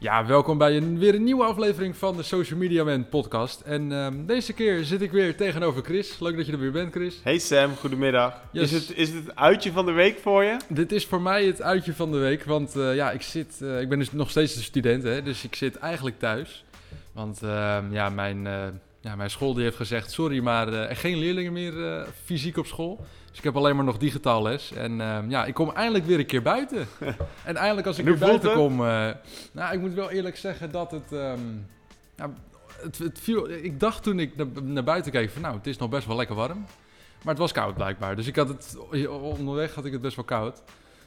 Ja, welkom bij een, weer een nieuwe aflevering van de Social Media Man podcast. En ehm, deze keer zit ik weer tegenover Chris. Leuk dat je er weer bent, Chris. Hey Sam, goedemiddag. Yes. Is, het, is het het uitje van de week voor je? Dit is voor mij het uitje van de week, want eh, ja, ik, zit, eh, ik ben dus nog steeds een student, hè, dus ik zit eigenlijk thuis. Want ehm, ja, mijn, eh, ja, mijn school die heeft gezegd, sorry, maar er geen leerlingen meer fysiek op school. Dus ik heb alleen maar nog digitaal les. En ehm, ja, ik kom eindelijk weer een keer buiten. en eindelijk als ik weer buiten het? kom... eh, nou, ik moet wel eerlijk zeggen dat het... ehm, ja, het, het viel, ik dacht toen ik naar, naar buiten keek van nou, het is nog best wel lekker warm. Maar het was koud blijkbaar. Dus ik had het, onderweg had ik het best wel koud.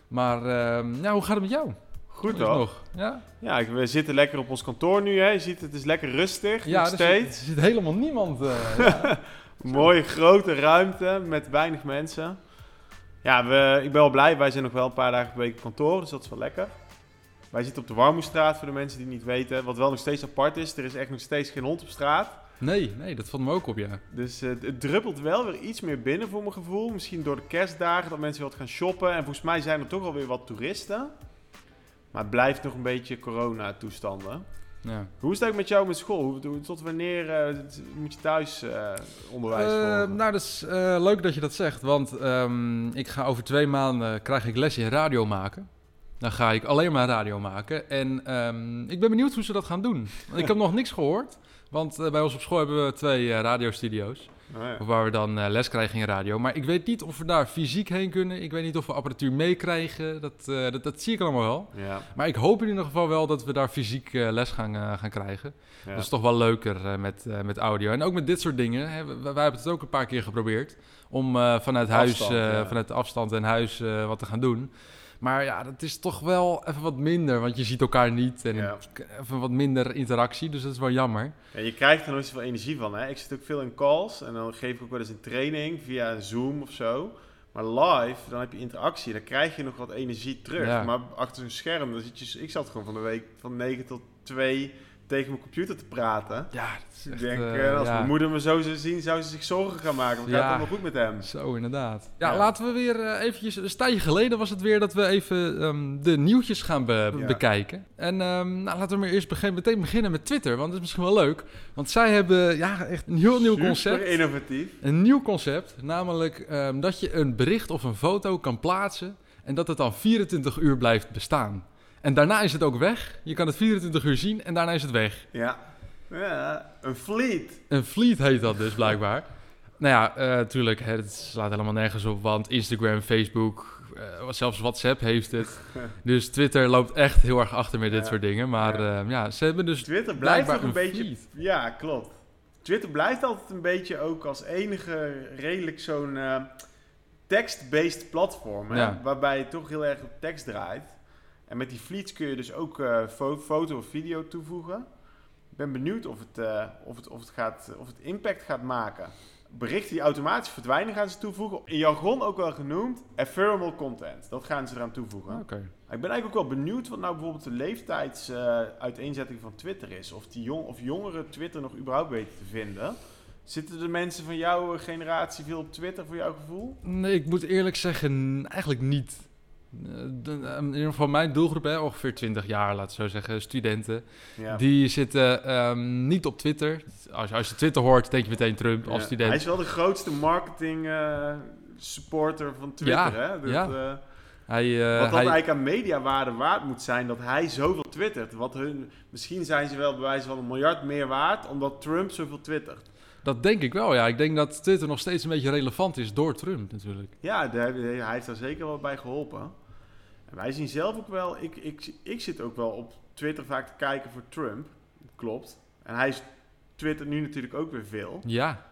Maar ehm, ja, hoe gaat het met jou? Goed hoor. nog? Ja, Ja, ik- we zitten lekker op ons kantoor nu. Hè. Je ziet, het is lekker rustig ja nog er zit, steeds. er zit helemaal niemand. eh, ja. Mooie grote ruimte met weinig mensen. Ja, we, ik ben wel blij. Wij zijn nog wel een paar dagen per week op kantoor, dus dat is wel lekker. Wij zitten op de Warmoestraat, voor de mensen die het niet weten. Wat wel nog steeds apart is, er is echt nog steeds geen hond op straat. Nee, nee, dat valt me ook op, ja. Dus eh, het druppelt wel weer iets meer binnen voor mijn gevoel. Misschien door de kerstdagen dat mensen wat gaan shoppen. En volgens mij zijn er toch alweer wat toeristen. Maar het blijft nog een beetje corona-toestanden. Ja. Hoe is het eigenlijk met jou met school? Tot wanneer eh, moet je thuis eh, onderwijs Eh, volgen? nou, dat is eh, leuk dat je dat zegt. Want ehm, ik ga over twee maanden krijg ik les in radio maken. Dan ga ik alleen maar radio maken. En ehm, ik ben benieuwd hoe ze dat gaan doen. Want ik heb nog niks gehoord. Want eh, bij ons op school hebben we twee eh, radiostudio's. Oh ja. Waar we dan eh, les krijgen in radio. Maar ik weet niet of we daar fysiek heen kunnen. Ik weet niet of we apparatuur meekrijgen. Dat, eh, dat, dat zie ik allemaal wel. Ja, Maar ik hoop in ieder geval wel dat we daar fysiek eh, les gaan, gaan krijgen. ja. Dat is toch wel leuker met, met audio. En ook met dit soort dingen. Hè. We- Wij, hebben het ook een paar keer geprobeerd. Om vanuit huis, Afstand, vanuit de afstand en huis wat te gaan doen. Maar ja, dat is toch wel even wat minder. Want je ziet elkaar niet. En Ja. even wat minder interactie. Dus dat is wel jammer. En je krijgt er nooit zoveel energie van. Hè? Ik zit ook veel in calls en dan geef ik ook wel eens een training via Zoom of zo. Maar live, dan heb je interactie. Dan krijg je nog wat energie terug. Ja. Maar achter een scherm, dan zit je, ik zat gewoon van de week van 9 tot 2 tegen mijn computer te praten. Ja, dat is Ik denk, eh, eh, als ja. mijn moeder me zo zou zien, zou ze zich zorgen gaan maken. Want gaat Ja. het allemaal goed met hem? Zo, inderdaad. Ja, Ja. laten we weer eh, eventjes... Een tijdje geleden was het weer dat we even ehm, de nieuwtjes gaan be- Ja. bekijken. En ehm, nou, laten we maar eerst begin- meteen beginnen met Twitter. Want dat is misschien wel leuk. Want zij hebben ja, echt een heel nieuw Super concept. innovatief. Een nieuw concept. Namelijk ehm, dat je een bericht of een foto kan plaatsen... en dat het dan 24 uur blijft bestaan. En daarna is het ook weg. Je kan het 24 uur zien en daarna is het weg. Ja. ja, een fleet. Een fleet heet dat dus blijkbaar. nou ja, eh natuurlijk, het slaat helemaal nergens op, want Instagram, Facebook, eh, zelfs WhatsApp heeft het. Dus Twitter loopt echt heel erg achter met dit soort dingen. Maar Ja. ja, ja ze hebben dus Twitter blijft ook een, een beetje... fleet. Ja, klopt. Twitter blijft altijd een beetje ook als enige redelijk zo'n eh, text-based platform. Hè? Waarbij het toch heel erg op tekst draait. En met die fleets kun je dus ook eh, fo- foto of video toevoegen. Ik ben benieuwd of het, eh, of het, of het, gaat, of het impact gaat maken. Berichten die automatisch verdwijnen gaan ze toevoegen. In jargon ook wel genoemd ephemeral content. Dat gaan ze eraan toevoegen. Oké. Ik ben eigenlijk ook wel benieuwd wat nou bijvoorbeeld de leeftijdsuiteenzetting van Twitter is. Of, die jong, of jongeren Twitter nog überhaupt weten te vinden. Zitten de mensen van jouw generatie veel op Twitter voor jouw gevoel? Nee, ik moet eerlijk zeggen, eigenlijk niet. Eh, de- eh, in ieder geval mijn doelgroep, hè, ongeveer 20 jaar, laten we zo zeggen, studenten. Ja. Die zitten ehm, niet op Twitter. Als, je- als je Twitter hoort, denk je meteen Trump als Ja. student. Hij is wel de grootste marketing eh, supporter van Twitter. Ja, hè? Dat, ja. eh, Hij, wat dat hij, eigenlijk aan mediawaarde waard moet zijn dat hij zoveel twittert. Wat hun, misschien zijn ze wel bij wijze van een miljard meer waard omdat Trump zoveel twittert. Dat denk ik wel, ja. Ik denk dat Twitter nog steeds een beetje relevant is door Trump natuurlijk. Ja, hij heeft daar zeker wel bij geholpen. En wij zien zelf ook wel, ik, ik, ik zit ook wel op Twitter vaak te kijken voor Trump. Klopt. En hij is Twitter nu natuurlijk ook weer veel. Ja,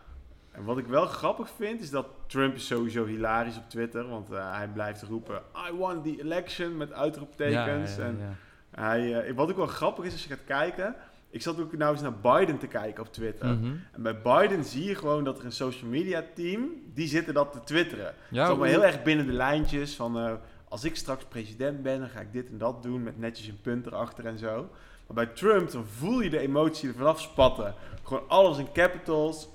En wat ik wel grappig vind, is dat Trump is sowieso hilarisch op Twitter. Want eh, hij blijft roepen, I won the election, met uitroeptekens. Ja, ja, En ja. Hij, eh, wat ook wel grappig is als je gaat kijken. Ik zat ook nou eens naar Biden te kijken op Twitter. Mhm. En bij Biden zie je gewoon dat er een social media team, die zitten dat te twitteren. Het Ja, is allemaal heel erg binnen de lijntjes van eh, als ik straks president ben, dan ga ik dit en dat doen met netjes een punt erachter en zo. Maar bij Trump, dan voel je de emotie er vanaf spatten. Gewoon alles in capitals.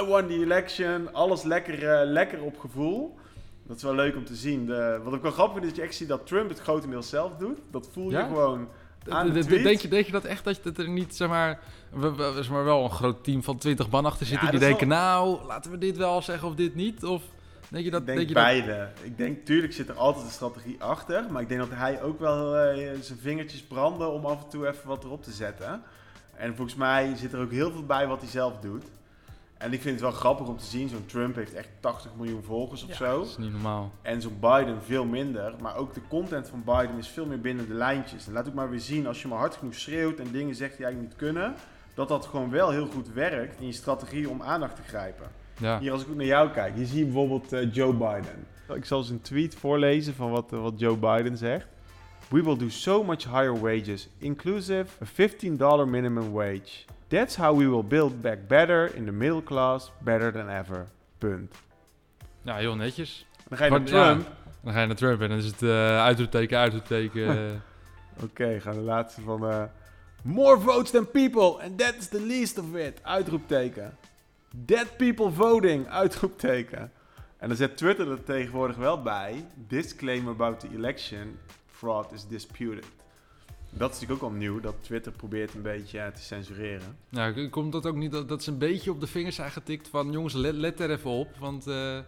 I won the election. Alles lekker, eh, lekker op gevoel. Dat is wel leuk om te zien. De, wat ik wel grappig vind, is dat je echt ziet dat Trump het grotendeels zelf doet. Dat voel je Ja? gewoon aan de tweet. Denk je, denk je dat echt dat dat er niet, zeg maar, we- we- zeg maar wel een groot team van 20 man achter zitten Ja, die denken, nou, laten we dit wel zeggen of dit niet? Of denk je dat... ik denk, denk je dat- beide. Ik denk, tuurlijk zit er altijd een strategie achter. Maar ik denk dat hij ook wel eh, zijn vingertjes branden om af en toe even wat erop te zetten. En volgens mij zit er ook heel veel bij wat hij zelf doet. En ik vind het wel grappig om te zien. Zo'n Trump heeft echt 80 miljoen volgers of Ja, zo. Dat is niet normaal. En zo'n Biden veel minder. Maar ook de content van Biden is veel meer binnen de lijntjes. En laat ook maar weer zien, als je maar hard genoeg schreeuwt en dingen zegt die eigenlijk niet kunnen, dat dat gewoon wel heel goed werkt in je strategie om aandacht te grijpen. Ja. Hier, als ik ook naar jou kijk, hier zie je bijvoorbeeld eh, Joe Biden. Ik zal eens een tweet voorlezen van wat, eh, wat Joe Biden zegt. We will do so much higher wages, inclusive a $15 minimum wage. That's how we will build back better in the middle class, better than ever. Punt. ja, heel netjes. Dan ga je naar ja. Trump. Dan ga je naar Trump en dan is het eh uitroepteken, uitroepteken. Oké, gaan de laatste van... eh, More votes than people, and that's the least of it. Uitroepteken. Dead people voting. Uitroepteken. En dan zet Twitter er tegenwoordig wel bij. Disclaimer about the election. Fraud is disputed. Dat is natuurlijk ook al nieuw, dat Twitter probeert een beetje eh, te censureren. Nou, komt dat ook niet dat, dat ze een beetje op de vingers zijn getikt van jongens, let, let er even op. Want eh,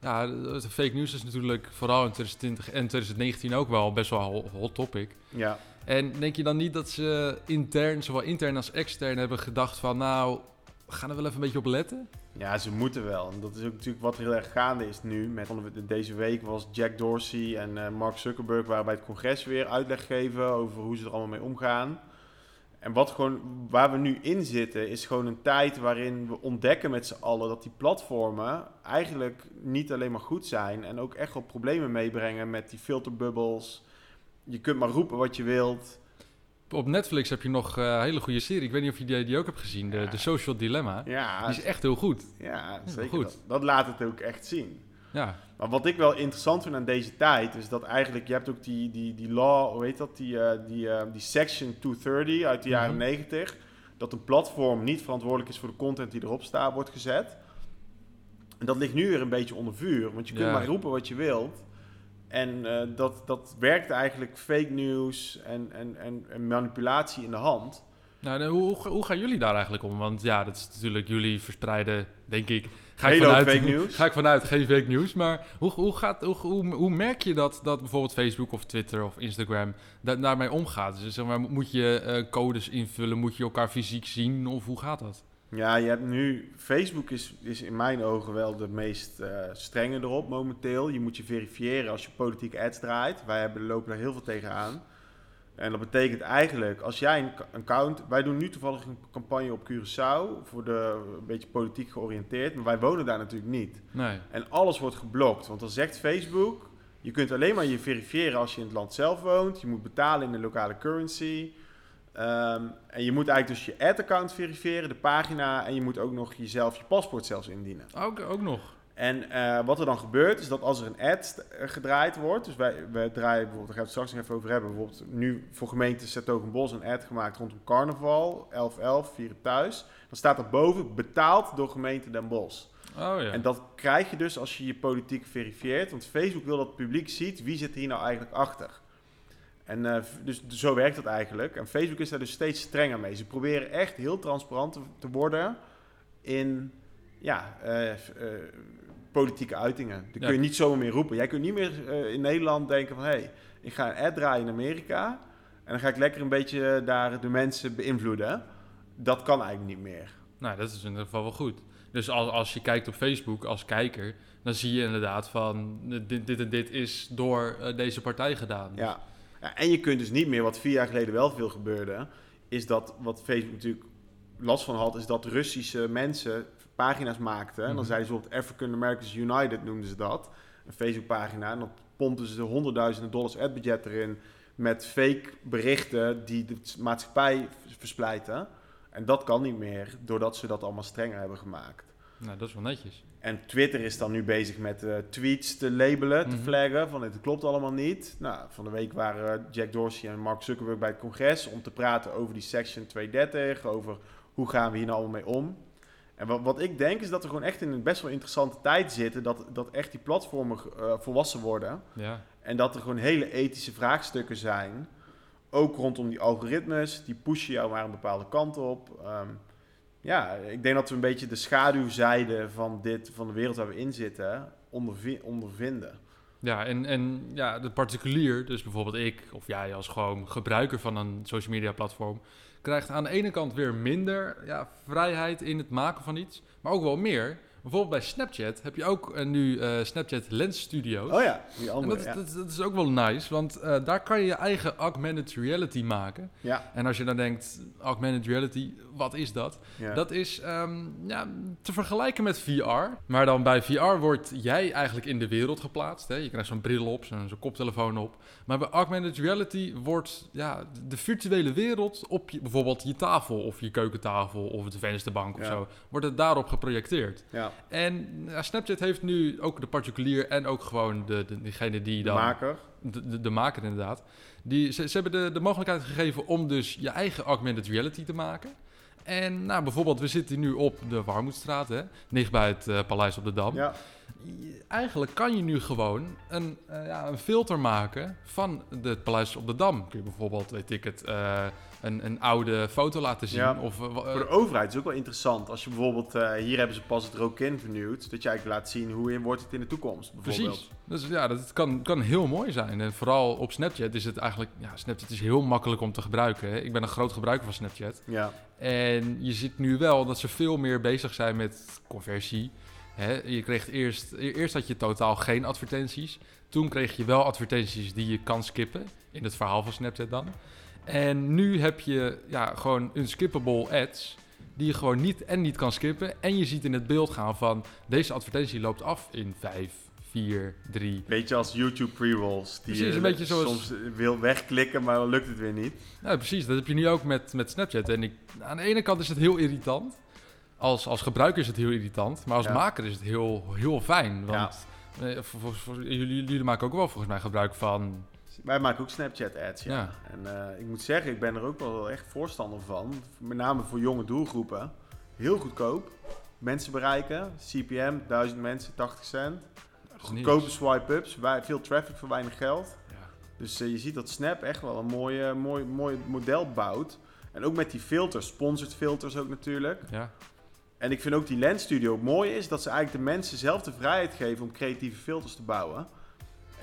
ja, fake news is natuurlijk vooral in 2020 en 2019 ook wel best wel een ho- hot topic. Ja, En denk je dan niet dat ze intern, zowel intern als extern, hebben gedacht van nou, we gaan er wel even een beetje op letten? ja ze moeten wel. En dat is ook natuurlijk wat heel erg gaande is nu. Met, deze week was Jack Dorsey en eh, Mark Zuckerberg waren bij het congres weer uitleg geven over hoe ze er allemaal mee omgaan. En wat gewoon, waar we nu in zitten, is gewoon een tijd waarin we ontdekken met z'n allen dat die platformen eigenlijk niet alleen maar goed zijn en ook echt wel problemen meebrengen met die filterbubbels. Je kunt maar roepen wat je wilt. Op Netflix heb je nog eh, een hele goede serie. Ik weet niet of je die, die ook hebt gezien, de, de Social Dilemma. Ja, Die is echt heel goed. ja zeker. goed. Dat, dat laat het ook echt zien. Ja, Maar wat ik wel interessant vind aan deze tijd, is dat eigenlijk, je hebt ook die, die, die law, hoe heet dat, die, eh, die, eh, die section 230 uit de jaren Mhm. 90, dat een platform niet verantwoordelijk is voor de content die erop staat, wordt gezet. En dat ligt nu weer een beetje onder vuur, want je kunt maar roepen wat je wilt. En eh, dat, dat werkt eigenlijk fake news en, en, en, en manipulatie in de hand. Nou, hoe, hoe, hoe gaan jullie daar eigenlijk om? Want ja, dat is natuurlijk jullie verspreiden, denk ik. Ga ik vanuit, fake news. Ga ik vanuit, geen fake news. Maar hoe, hoe, gaat, hoe, hoe, hoe merk je dat, dat bijvoorbeeld Facebook of Twitter of Instagram da daarmee omgaat? Dus zeg maar, moet je eh, codes invullen? Moet je elkaar fysiek zien? Of hoe gaat dat? Ja, je hebt nu. Facebook is, is in mijn ogen wel de meest eh, strenge erop momenteel. Je moet je verifiëren als je politieke ads draait. Wij hebben, lopen daar heel veel tegenaan. En dat betekent eigenlijk, als jij een account. Wij doen nu toevallig een campagne op Curaçao. Voor de een beetje politiek georiënteerd. Maar wij wonen daar natuurlijk niet. Nee. En alles wordt geblokt. Want dan zegt Facebook. Je kunt alleen maar je verifiëren als je in het land zelf woont. Je moet betalen in de lokale currency. Ehm, en je moet eigenlijk dus je ad-account verifiëren, de pagina. En je moet ook nog jezelf je paspoort zelfs indienen. Ook, ook nog. En eh, wat er dan gebeurt, is dat als er een ad eh, gedraaid wordt. Dus wij, wij draaien bijvoorbeeld, daar gaan we het straks nog even over hebben. Bijvoorbeeld nu voor gemeente Zetogenbos een ad gemaakt rondom carnaval. 11-11, vieren thuis. Dan staat er boven betaald door gemeente Den Bosch. Oh ja. En dat krijg je dus als je je politiek verifieert. Want Facebook wil dat het publiek ziet wie zit hier nou eigenlijk achter. En eh, dus zo werkt dat eigenlijk. En Facebook is daar dus steeds strenger mee. Ze proberen echt heel transparant te, worden in ja, eh, eh, politieke uitingen. Dat Ja. kun je niet zomaar meer roepen. Jij kunt niet meer in Nederland denken van... hé, hey, ik ga een ad draaien in Amerika... en dan ga ik lekker een beetje daar de mensen beïnvloeden. Dat kan eigenlijk niet meer. Nou, dat is in ieder geval wel goed. Dus als, als je kijkt op Facebook als kijker, dan zie je inderdaad van dit, dit en dit is door deze partij gedaan. Ja. Ja. En je kunt dus niet meer, wat vier jaar geleden wel veel gebeurde, is dat wat Facebook natuurlijk last van had, is dat Russische mensen pagina's maakten. En dan Mhm. zeiden ze bijvoorbeeld African Americans United noemden ze dat. Een Facebookpagina. En dan pompten ze honderdduizenden dollars adbudget erin met fake berichten die de maatschappij versplijten. En dat kan niet meer, doordat ze dat allemaal strenger hebben gemaakt. Nou, dat is wel netjes. En Twitter is dan nu bezig met eh, tweets te labelen, te Mhm. flaggen, van dit klopt allemaal niet. Nou, van de week waren Jack Dorsey en Mark Zuckerberg bij het congres om te praten over die Section 230, over hoe gaan we hier nou allemaal mee om. En wat, wat ik denk is dat we gewoon echt in een best wel interessante tijd zitten, dat, dat echt die platformen eh, volwassen worden. Ja. En dat er gewoon hele ethische vraagstukken zijn. ook rondom die algoritmes, die pushen jou maar een bepaalde kant op. Ehm, ja, ik denk dat we een beetje de schaduwzijde van, dit, van de wereld waar we in zitten ondervi- ondervinden. Ja, en, en ja, de particulier, dus bijvoorbeeld ik of jij als gewoon gebruiker van een social media platform, krijgt aan de ene kant weer minder ja, vrijheid in het maken van iets, maar ook wel meer. Bijvoorbeeld bij Snapchat heb je ook eh, nu eh, Snapchat Lens Studios. Oh ja, die En andere. dat, ja. dat, dat is ook wel nice, want eh, daar kan je je eigen augmented reality maken. ja, En als je dan denkt, augmented reality, wat is dat? ja. Dat is ehm, ja, te vergelijken met VR. Maar dan bij VR word jij eigenlijk in de wereld geplaatst. Hè? Je krijgt zo'n bril op, zo'n koptelefoon op. Maar bij augmented reality wordt ja, de virtuele wereld op je, bijvoorbeeld je tafel of je keukentafel of de vensterbank of zo, wordt het daarop geprojecteerd. ja. En ja, Snapchat heeft nu ook de particulier en ook gewoon de, de, degene die De dan maker. de, de, de maker inderdaad. Die, ze, ze hebben de, de mogelijkheid gegeven om dus je eigen augmented reality te maken. En nou, bijvoorbeeld, we zitten nu op de Warmoedstraat, hè, dicht bij het eh, Paleis op de Dam. Ja, Eigenlijk kan je nu gewoon een, eh, ja, een filter maken van het Paleis op de Dam. Kun je bijvoorbeeld, weet ik het, eh, een, een oude foto laten zien. Ja. Of, eh, voor de overheid is het ook wel interessant. Als je bijvoorbeeld, eh, hier hebben ze pas het rook-in vernieuwd. Dat je eigenlijk laat zien hoe in wordt het in de toekomst. Bijvoorbeeld. Precies. Dus ja, dat kan, kan heel mooi zijn. En vooral op Snapchat is het eigenlijk... Ja, Snapchat is heel makkelijk om te gebruiken. Hè. Ik ben een groot gebruiker van Snapchat. Ja, En je ziet nu wel dat ze veel meer bezig zijn met conversie. Hè, je kreeg eerst, eerst had je totaal geen advertenties. Toen kreeg je wel advertenties die je kan skippen. In het verhaal van Snapchat dan. En nu heb je ja, gewoon unskippable ads. Die je gewoon niet en niet kan skippen. En je ziet in het beeld gaan van deze advertentie loopt af in 5, 4, 3. beetje als YouTube pre-rolls. Die Precies, je een beetje zoals- soms wil wegklikken, maar dan lukt het weer niet. Ja, precies. Dat heb je nu ook met, met Snapchat. En ik, aan de ene kant is het heel irritant. Als, als gebruiker is het heel irritant. Maar als Ja. maker is het heel, heel fijn. Want eh, voor- jullie, jullie maken ook wel volgens mij gebruik van... Wij maken ook Snapchat ads, ja. Ja. En eh, ik moet zeggen, ik ben er ook wel echt voorstander van. Met name voor jonge doelgroepen. Heel goedkoop. Mensen bereiken. CPM, 1000 mensen, 80 cent. Goedkope swipe-ups. Veel traffic voor weinig geld. Ja. Dus eh, je ziet dat Snap echt wel een mooi, mooi, mooi model bouwt. En ook met die filters, sponsored filters ook natuurlijk. Ja, En ik vind ook die Lens Studio mooi is dat ze eigenlijk de mensen zelf de vrijheid geven om creatieve filters te bouwen.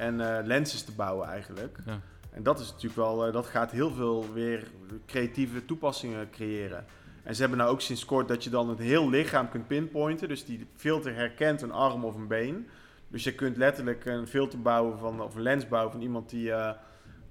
En eh, lenses te bouwen eigenlijk. ja. En dat is natuurlijk wel, eh, dat gaat heel veel weer creatieve toepassingen creëren. En ze hebben nou ook sinds kort dat je dan het heel lichaam kunt pinpointen. Dus die filter herkent een arm of een been. Dus je kunt letterlijk een filter bouwen van, of een lens bouwen van iemand die, eh,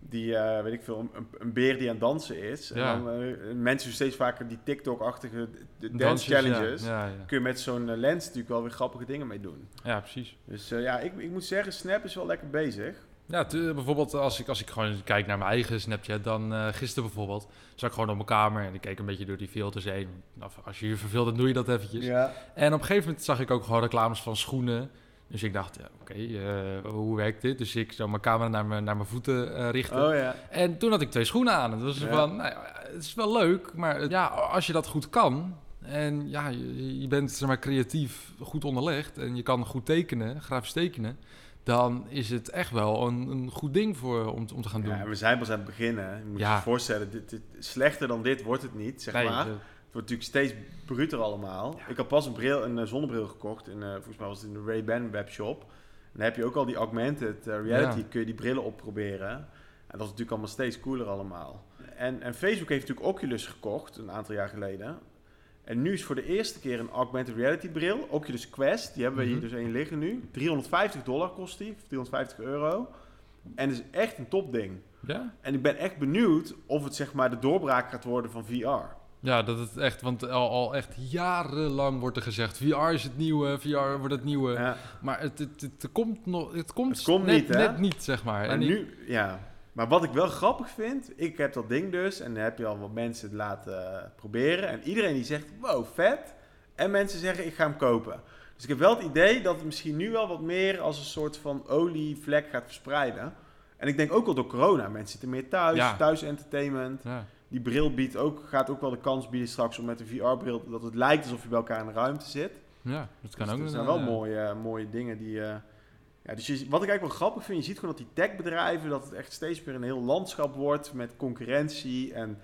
die eh, weet ik veel, een, een beer die aan het dansen is. Ja. En dan eh, mensen doen steeds vaker die TikTok-achtige dance challenges. Ja, ja. Kun je met zo'n eh, lens natuurlijk wel weer grappige dingen mee doen. ja, precies. Dus ja, ik, ik moet zeggen, Snap is wel lekker bezig. Ja, bijvoorbeeld als ik, als ik gewoon kijk naar mijn eigen Snapchat, dan gisteren bijvoorbeeld, zat ik gewoon op mijn kamer en ik keek een beetje door die filters heen. Of als je je verveelt, dan doe je dat eventjes. Ja. En op een gegeven moment zag ik ook gewoon reclames van schoenen. Dus ik dacht, ja, oké, eh, hoe werkt dit? Dus ik zou mijn camera naar mijn, naar mijn voeten eh, richten. Oh ja. En toen had ik twee schoenen aan. En het was Ja. van, nou ja, het is wel leuk, maar ja, als je dat goed kan... en ja, je, je bent zeg maar, creatief goed onderlegd... en je kan goed tekenen, grafisch tekenen... dan is het echt wel een, een goed ding voor, om, te- om te gaan doen. Ja, we zijn pas aan het beginnen. Je moet je voorstellen, dit, dit- slechter dan dit wordt het niet, zeg Nee, maar. de- wordt natuurlijk steeds bruter allemaal. Ik had pas een, bril, een eh, zonnebril gekocht. In, eh, volgens mij was het in de Ray-Ban webshop. En dan heb je ook al die augmented eh, reality. Ja. Kun je die brillen opproberen. En dat is natuurlijk allemaal steeds cooler allemaal. En, en Facebook heeft natuurlijk Oculus gekocht, een aantal jaar geleden. En nu is voor de eerste keer een augmented reality bril, Oculus Quest. Die hebben we Mhm. hier dus één liggen nu. 350 dollar kost die, of 350 euro. En het is echt een topding. ja? En ik ben echt benieuwd of het zeg maar de doorbraak gaat worden van VR. Ja, dat het echt... Want al, al echt jarenlang wordt er gezegd... VR is het nieuwe, VR wordt het nieuwe. Ja. Maar het, het, het, komt nog... Het komt, Het komt net, niet, net niet, zeg maar. Maar En ik- nu, ja. Maar wat ik wel grappig vind, ik heb dat ding dus en dan heb je al wat mensen het laten proberen. En iedereen die zegt, wow, vet. En mensen zeggen, ik ga hem kopen. Dus ik heb wel het idee dat het misschien nu wel wat meer als een soort van olievlek gaat verspreiden. En ik denk ook wel door corona. Mensen zitten meer thuis, Ja. thuis entertainment. ja. Die bril biedt ook, gaat ook wel de kans bieden straks om met een VR-bril dat het lijkt alsof je bij elkaar in de ruimte zit. ja, dat kan Dus ook. Dat zijn wel eh, mooie, mooie dingen die, eh, Ja, dus je, wat ik eigenlijk wel grappig vind, je ziet gewoon dat die techbedrijven, dat het echt steeds meer een heel landschap wordt met concurrentie. En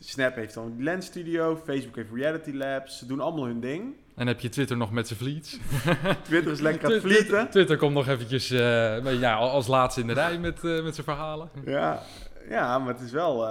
Snap heeft dan Lens Studio, Facebook heeft Reality Labs, ze doen allemaal hun ding. En heb je Twitter nog met zijn fleets. Twitter is lekker aan het Twitter, vlieten. Twitter komt nog eventjes eh, ja, als laatste in de rij met, eh, met zijn verhalen. Ja, ja, maar het is wel...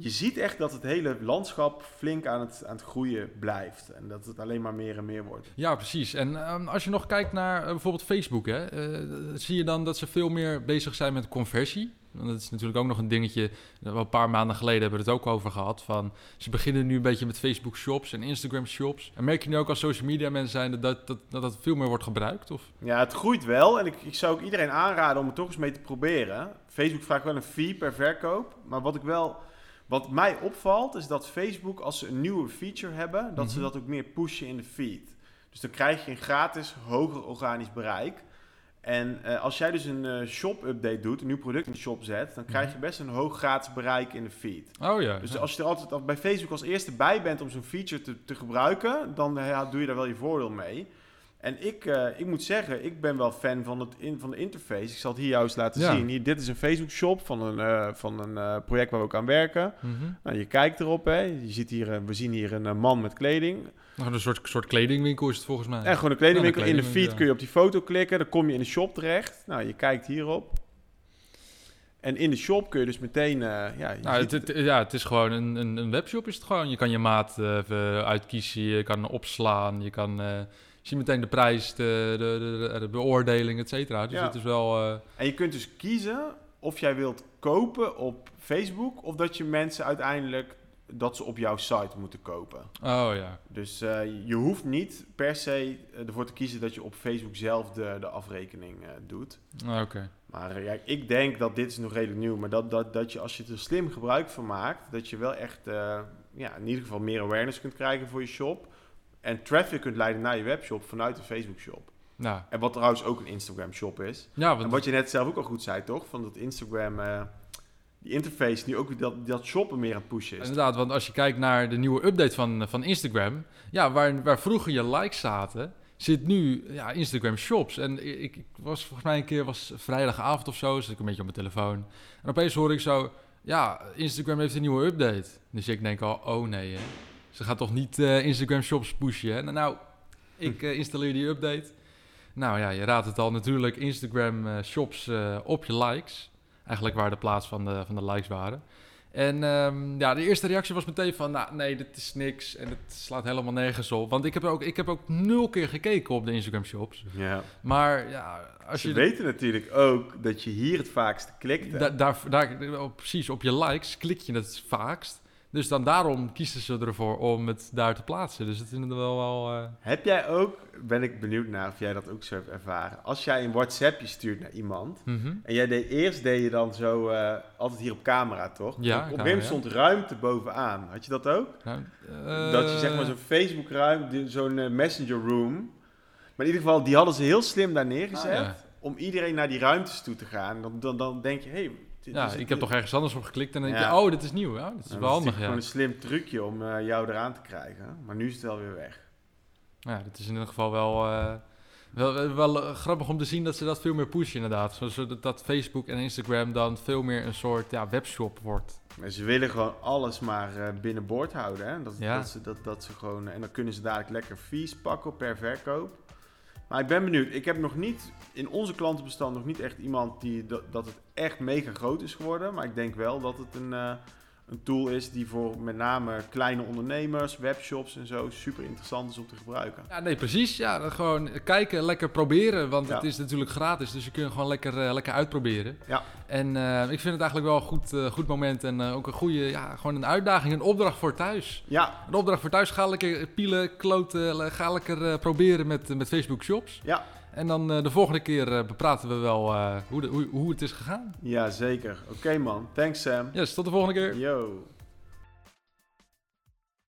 je ziet echt dat het hele landschap flink aan het, aan het groeien blijft. En dat het alleen maar meer en meer wordt. Ja, precies. En ehm, als je nog kijkt naar eh, bijvoorbeeld Facebook, hè, eh, zie je dan dat ze veel meer bezig zijn met conversie. Want dat is natuurlijk ook nog een dingetje. eh, Een paar maanden geleden hebben we het ook over gehad. Van, ze beginnen nu een beetje met Facebook shops en Instagram shops. En merk je nu ook als social media mensen zijn dat dat, dat, dat, dat veel meer wordt gebruikt? Of? Ja, het groeit wel. En ik, ik zou ook iedereen aanraden om het toch eens mee te proberen. Facebook vraagt wel een fee per verkoop. Maar wat ik wel... Wat mij opvalt is dat Facebook, als ze een nieuwe feature hebben, dat ze Mhm. dat ook meer pushen in de feed. Dus dan krijg je een gratis hoger organisch bereik. En eh, als jij dus een eh, shop-update doet, een nieuw product in de shop zet, dan krijg je best een hoog gratis bereik in de feed. Oh ja. Dus ja. als je er altijd bij Facebook als eerste bij bent om zo'n feature te, te gebruiken, dan eh, ja, doe je daar wel je voordeel mee. En ik, eh, ik moet zeggen, ik ben wel fan van, het in, van de interface. Ik zal het hier juist laten Ja. zien. Hier, dit is een Facebook shop van een, eh, van een eh, project waar we ook aan werken. Mhm. Nou, je kijkt erop, hè. Je ziet hier, we zien hier een man met kleding. Nou, een soort, soort kledingwinkel is het volgens mij. En gewoon een kledingwinkel. Ja, in de feed kun je op die foto klikken. Dan kom je in de shop terecht. Nou, je kijkt hierop. En in de shop kun je dus meteen... ja, Nou, het, het- ja, het is gewoon een, een, een webshop is het gewoon. Je kan je maat even uitkiezen, je kan opslaan, je kan... zie meteen de prijs, de, de, de, de beoordeling, et cetera. Dus Ja. het is wel... eh, En je kunt dus kiezen of jij wilt kopen op Facebook of dat je mensen uiteindelijk dat ze op jouw site moeten kopen. oh ja. Dus eh, je hoeft niet per se eh, ervoor te kiezen dat je op Facebook zelf de, de afrekening doet. Ah, Oké. Maar ja, ik denk dat dit is nog redelijk nieuw, maar dat, dat, dat je als je er slim gebruik van maakt, dat je wel echt ja, in ieder geval meer awareness kunt krijgen voor je shop. En traffic kunt leiden naar je webshop vanuit de Facebook shop. Nou, En wat trouwens ook een Instagram shop is. ja, En wat je net zelf ook al goed zei, toch? Van dat Instagram, eh, die interface nu ook dat, dat shoppen meer aan het pushen is. inderdaad, want als je kijkt naar de nieuwe update van, van Instagram... Ja, waar, waar vroeger je likes zaten, zit nu ja, Instagram Shops. En ik, ik was volgens mij een keer, was vrijdagavond of zo, zit ik een beetje op mijn telefoon. En opeens hoor ik zo, ja, Instagram heeft een nieuwe update. Dus ik denk al, oh nee, hè. Ze gaat toch niet eh, Instagram Shops pushen, hè? Nou, Nou, ik eh, installeer die update. Nou ja, je raadt het al, natuurlijk Instagram eh, Shops op je likes. Eigenlijk waar de plaats van de, van de likes waren. En ehm, ja, de eerste reactie was meteen van, nou nee, dit is niks en het slaat helemaal nergens op. Want ik heb ook, ik heb ook nul keer gekeken op de Instagram shops. Ja. Maar ja, als Ze je... weten natuurlijk ook dat je hier het vaakst klikt. Da- daar, daar, precies, op je likes klik je het vaakst. Dus dan daarom kiezen ze ervoor om het daar te plaatsen. Dus het is wel wel... eh, Heb jij ook, ben ik benieuwd naar of jij dat ook zo hebt ervaren. Als jij een WhatsAppje stuurt naar iemand. mhm. En jij deed, eerst deed je dan zo, eh, altijd hier op camera toch? Ja, op een gegeven camera, moment stond ruimte bovenaan. Had je dat ook? Nou, dat je eh, zeg maar zo'n Facebook ruimte, zo'n eh, messenger room. Maar in ieder geval, die hadden ze heel slim daar neergezet. Ah, ja. Om iedereen naar die ruimtes toe te gaan. Dan, dan, dan denk je, hé... Hey, Ja, is- ik heb toch ergens anders op geklikt en dan denk je, Ja. oh, dit is nieuw. Ja, dit is wel handig, natuurlijk ja. gewoon een slim trucje om eh, jou eraan te krijgen. Maar nu is het wel weer weg. Ja, dat is in ieder geval wel, eh, wel, wel, eh, grappig om te zien dat ze dat veel meer pushen inderdaad. Zo- Zodat dat Facebook en Instagram dan veel meer een soort ja, webshop wordt. Maar ze willen gewoon alles maar binnenboord houden. Hè? Dat, dat, ze, dat, dat ze gewoon, en dan kunnen ze dadelijk lekker fees pakken per verkoop. Maar ik ben benieuwd. Ik heb nog niet in onze klantenbestand nog niet echt iemand die dat, het echt mega groot is geworden. Maar ik denk wel dat het een, eh, een tool is die voor met name kleine ondernemers, webshops en zo super interessant is om te gebruiken. Ja, nee, precies. Ja, dan gewoon kijken, lekker proberen. Want Ja. het is natuurlijk gratis, dus je kunt gewoon lekker, eh, lekker uitproberen. Ja. En eh, ik vind het eigenlijk wel een goed, eh, goed moment en ook een goede, ja, gewoon een uitdaging, een opdracht voor thuis. Ja, Een opdracht voor thuis, ga lekker pielen, kloten, ga lekker proberen met, met Facebook Shops. ja, En dan eh, de volgende keer eh, bepraten we wel eh, hoe, de, hoe, hoe het is gegaan. ja zeker. Oké man, thanks Sam. Yes, tot de volgende keer. Yo.